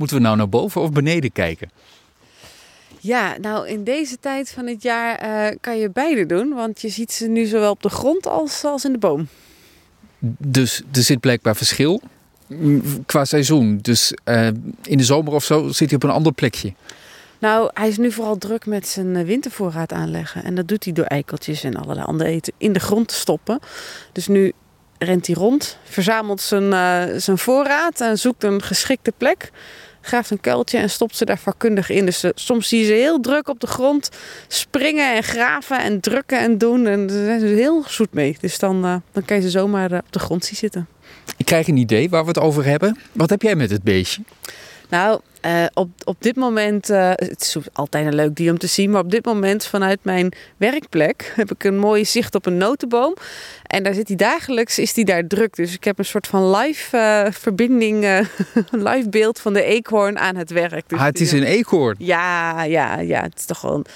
Moeten we nou naar boven of beneden kijken? Ja, nou in deze tijd van het jaar eh, kan je beide doen. Want je ziet ze nu zowel op de grond als, als in de boom. Dus er zit blijkbaar verschil mm, qua seizoen. Dus eh, in de zomer of zo zit hij op een ander plekje. Nou, hij is nu vooral druk met zijn eh, wintervoorraad aanleggen. En dat doet hij door eikeltjes en allerlei andere eten in de grond te stoppen. Dus nu rent hij rond, verzamelt zijn, uh, zijn voorraad en zoekt een geschikte plek. Graaft een kuiltje en stopt ze daar vakkundig in. Dus uh, soms zie je ze heel druk op de grond springen en graven en drukken en doen. En daar zijn ze heel zoet mee. Dus dan, uh, dan kan je ze zomaar op de grond zien zitten. Ik krijg een idee waar we het over hebben. Wat heb jij met het beestje? Nou, uh, op, op dit moment, uh, het is altijd een leuk dier om te zien, maar op dit moment vanuit mijn werkplek heb ik een mooi zicht op een notenboom. En daar zit hij dagelijks, is hij daar druk. Dus ik heb een soort van live uh, verbinding, live beeld van de eekhoorn aan het werk. Dus ah, het is een eekhoorn? Ja, ja, ja. Het is toch wel een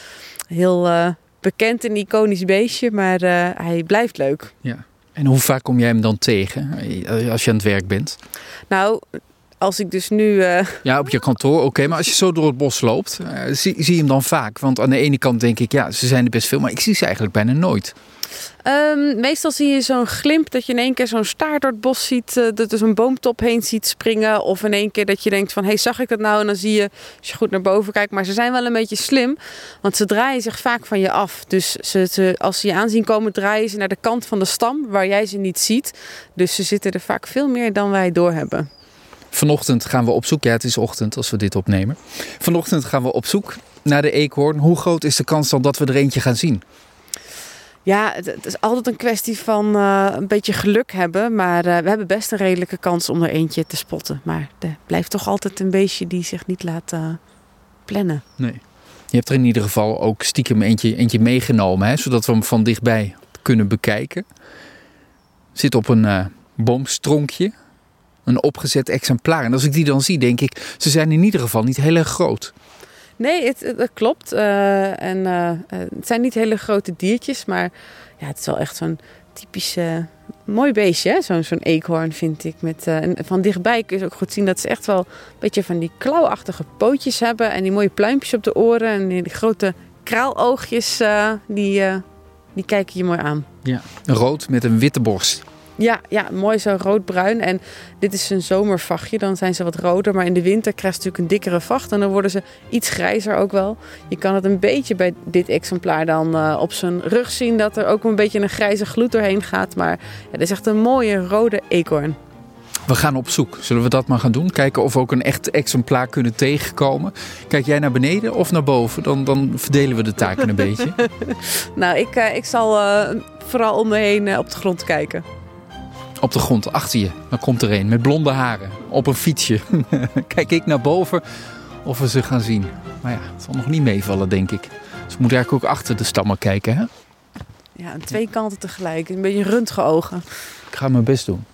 heel bekend en iconisch beestje, maar hij blijft leuk. Ja. En hoe vaak kom jij hem dan tegen als je aan het werk bent? Nou, als ik dus nu. Uh... Ja, op je kantoor, oké. Okay, maar als je zo door het bos loopt, uh, zie, zie je hem dan vaak? Want aan de ene kant denk ik, ja, ze zijn er best veel, maar ik zie ze eigenlijk bijna nooit. Um, meestal zie je zo'n glimp dat je in één keer zo'n staart door het bos ziet, uh, dat er zo'n boomtop heen ziet springen. Of in één keer dat je denkt van, hé, hey, zag ik dat nou? En dan zie je, als je goed naar boven kijkt, maar ze zijn wel een beetje slim, want ze draaien zich vaak van je af. Dus ze, ze, als ze je aanzien komen, draaien ze naar de kant van de stam, waar jij ze niet ziet. Dus ze zitten er vaak veel meer dan wij doorhebben. Vanochtend gaan we op zoek. Ja, het is ochtend als we dit opnemen. Vanochtend gaan we op zoek naar de eekhoorn. Hoe groot is de kans dan dat we er eentje gaan zien? Ja, het, is altijd een kwestie van uh, een beetje geluk hebben. Maar uh, we hebben best een redelijke kans om er eentje te spotten. Maar er blijft toch altijd een beestje die zich niet laat uh, plannen. Nee. Je hebt er in ieder geval ook stiekem eentje, eentje meegenomen, hè, zodat we hem van dichtbij kunnen bekijken. Zit op een boomstronkje een opgezet exemplaar. En als ik die dan zie, denk ik, ze zijn in ieder geval niet heel erg groot. Nee, het, het klopt. Uh, en uh, het zijn niet hele grote diertjes, maar ja, het is wel echt zo'n typisch uh, mooi beestje. Zo'n zo'n eekhoorn vind ik. Met, en van dichtbij kun je ook goed zien dat ze echt wel een beetje van die klauwachtige pootjes hebben. En die mooie pluimpjes op de oren. En die, grote kraaloogjes, die, die kijken je mooi aan. Ja, rood met een witte borst. Ja, ja, mooi zo roodbruin. En dit is een zomervachtje, dan zijn ze wat roder. Maar in de winter krijgt ze natuurlijk een dikkere vacht. En dan worden ze iets grijzer ook wel. Je kan het een beetje bij dit exemplaar dan uh, op zijn rug zien. Dat er ook een beetje een grijze gloed doorheen gaat. Maar ja, dit is echt een mooie rode eekhoorn. We gaan op zoek. Zullen we dat maar gaan doen? Kijken of we ook een echt exemplaar kunnen tegenkomen. Kijk jij naar beneden of naar boven? Dan, dan verdelen we de taken een beetje. Nou, ik, uh, ik zal uh, vooral om me heen op de grond kijken op de grond achter je. Dan komt er een met blonde haren op een fietsje. Kijk ik naar boven of we ze gaan zien. Maar ja, het zal nog niet meevallen, denk ik. Dus we moeten eigenlijk ook achter de stammen kijken, hè? Ja, aan twee kanten tegelijk. Een beetje röntgenogen. Ik ga mijn best doen.